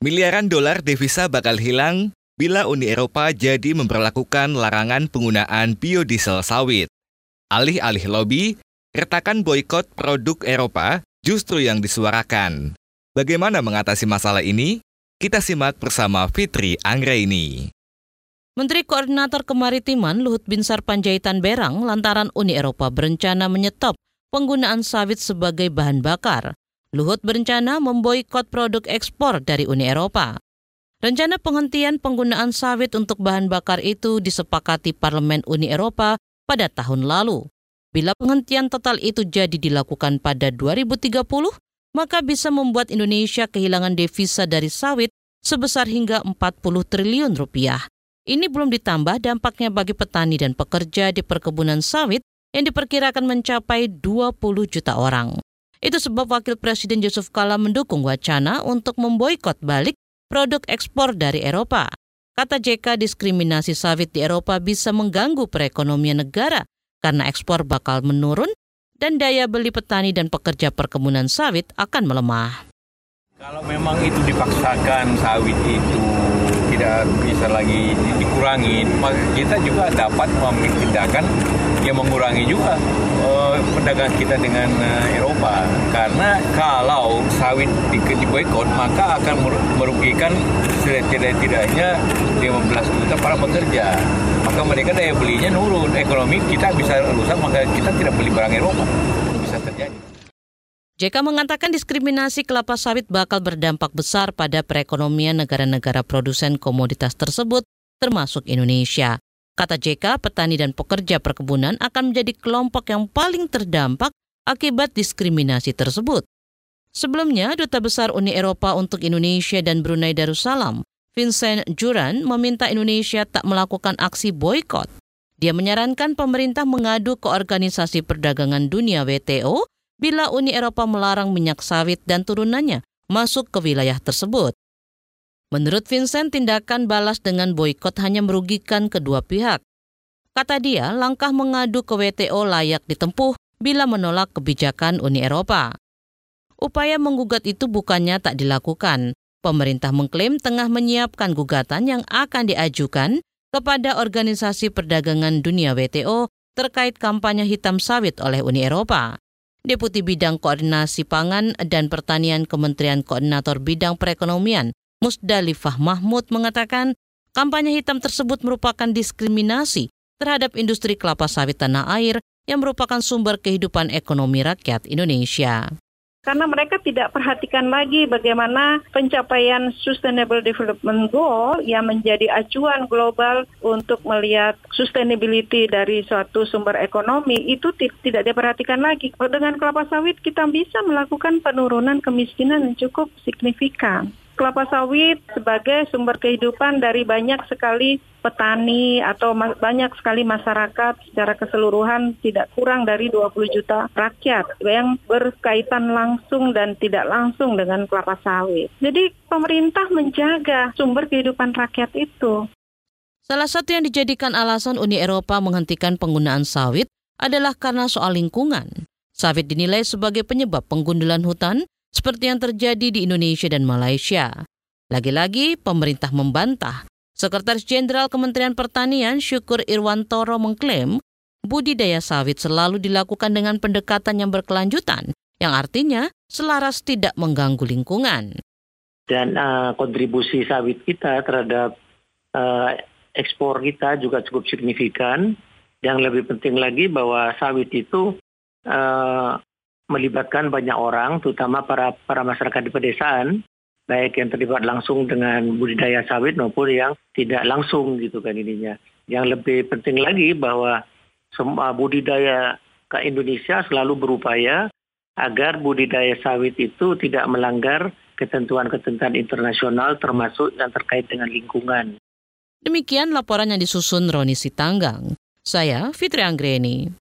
Miliaran dolar devisa bakal hilang bila Uni Eropa jadi memperlakukan larangan penggunaan biodiesel sawit. Alih-alih lobby, retakan boykot produk Eropa justru yang disuarakan. Bagaimana mengatasi masalah ini? Kita simak bersama Fitri Anggraini. Menteri Koordinator Kemaritiman Luhut Binsar Panjaitan Berang lantaran Uni Eropa berencana menyetop penggunaan sawit sebagai bahan bakar. Luhut berencana memboikot produk ekspor dari Uni Eropa. Rencana penghentian penggunaan sawit untuk bahan bakar itu disepakati Parlemen Uni Eropa pada tahun lalu. Bila penghentian total itu jadi dilakukan pada 2030, maka bisa membuat Indonesia kehilangan devisa dari sawit sebesar hingga 40 triliun rupiah. Ini belum ditambah dampaknya bagi petani dan pekerja di perkebunan sawit yang diperkirakan mencapai 20 juta orang. Itu sebab Wakil Presiden Yusuf Kala mendukung wacana untuk memboikot balik produk ekspor dari Eropa. Kata JK, diskriminasi sawit di Eropa bisa mengganggu perekonomian negara karena ekspor bakal menurun dan daya beli petani dan pekerja perkebunan sawit akan melemah. Kalau memang itu dipaksakan sawit itu tidak bisa lagi dikurangi, kita juga dapat mengambil yang mengurangi juga uh, perdagangan kita dengan uh, Eropa. Karena kalau sawit di, di boykot, maka akan merugikan setidak-tidaknya 15 juta para pekerja. Maka mereka daya belinya nurun, ekonomi kita bisa rusak, maka kita tidak beli barang Eropa. Bisa terjadi. JK mengatakan diskriminasi kelapa sawit bakal berdampak besar pada perekonomian negara-negara produsen komoditas tersebut, termasuk Indonesia. Kata JK, petani dan pekerja perkebunan akan menjadi kelompok yang paling terdampak akibat diskriminasi tersebut. Sebelumnya, Duta Besar Uni Eropa untuk Indonesia dan Brunei Darussalam, Vincent Juran, meminta Indonesia tak melakukan aksi boykot. Dia menyarankan pemerintah mengadu ke Organisasi Perdagangan Dunia WTO bila Uni Eropa melarang minyak sawit dan turunannya masuk ke wilayah tersebut. Menurut Vincent, tindakan balas dengan boykot hanya merugikan kedua pihak. Kata dia, langkah mengadu ke WTO layak ditempuh bila menolak kebijakan Uni Eropa. Upaya menggugat itu bukannya tak dilakukan. Pemerintah mengklaim tengah menyiapkan gugatan yang akan diajukan kepada Organisasi Perdagangan Dunia WTO terkait kampanye hitam sawit oleh Uni Eropa. Deputi Bidang Koordinasi Pangan dan Pertanian Kementerian Koordinator Bidang Perekonomian Musdalifah Mahmud mengatakan kampanye hitam tersebut merupakan diskriminasi terhadap industri kelapa sawit tanah air yang merupakan sumber kehidupan ekonomi rakyat Indonesia karena mereka tidak perhatikan lagi bagaimana pencapaian Sustainable Development Goal yang menjadi acuan global untuk melihat sustainability dari suatu sumber ekonomi itu tidak diperhatikan lagi. Dengan kelapa sawit kita bisa melakukan penurunan kemiskinan yang cukup signifikan kelapa sawit sebagai sumber kehidupan dari banyak sekali petani atau banyak sekali masyarakat secara keseluruhan tidak kurang dari 20 juta rakyat yang berkaitan langsung dan tidak langsung dengan kelapa sawit. Jadi pemerintah menjaga sumber kehidupan rakyat itu. Salah satu yang dijadikan alasan Uni Eropa menghentikan penggunaan sawit adalah karena soal lingkungan. Sawit dinilai sebagai penyebab penggundulan hutan seperti yang terjadi di Indonesia dan Malaysia. Lagi-lagi, pemerintah membantah. Sekretaris Jenderal Kementerian Pertanian Syukur Irwantoro mengklaim budidaya sawit selalu dilakukan dengan pendekatan yang berkelanjutan, yang artinya selaras tidak mengganggu lingkungan. Dan uh, kontribusi sawit kita terhadap uh, ekspor kita juga cukup signifikan. Yang lebih penting lagi bahwa sawit itu uh, melibatkan banyak orang, terutama para para masyarakat di pedesaan, baik yang terlibat langsung dengan budidaya sawit maupun yang tidak langsung gitu kan ininya. Yang lebih penting lagi bahwa semua budidaya ke Indonesia selalu berupaya agar budidaya sawit itu tidak melanggar ketentuan-ketentuan internasional termasuk yang terkait dengan lingkungan. Demikian laporan yang disusun Roni Sitanggang. Saya Fitri Anggreni.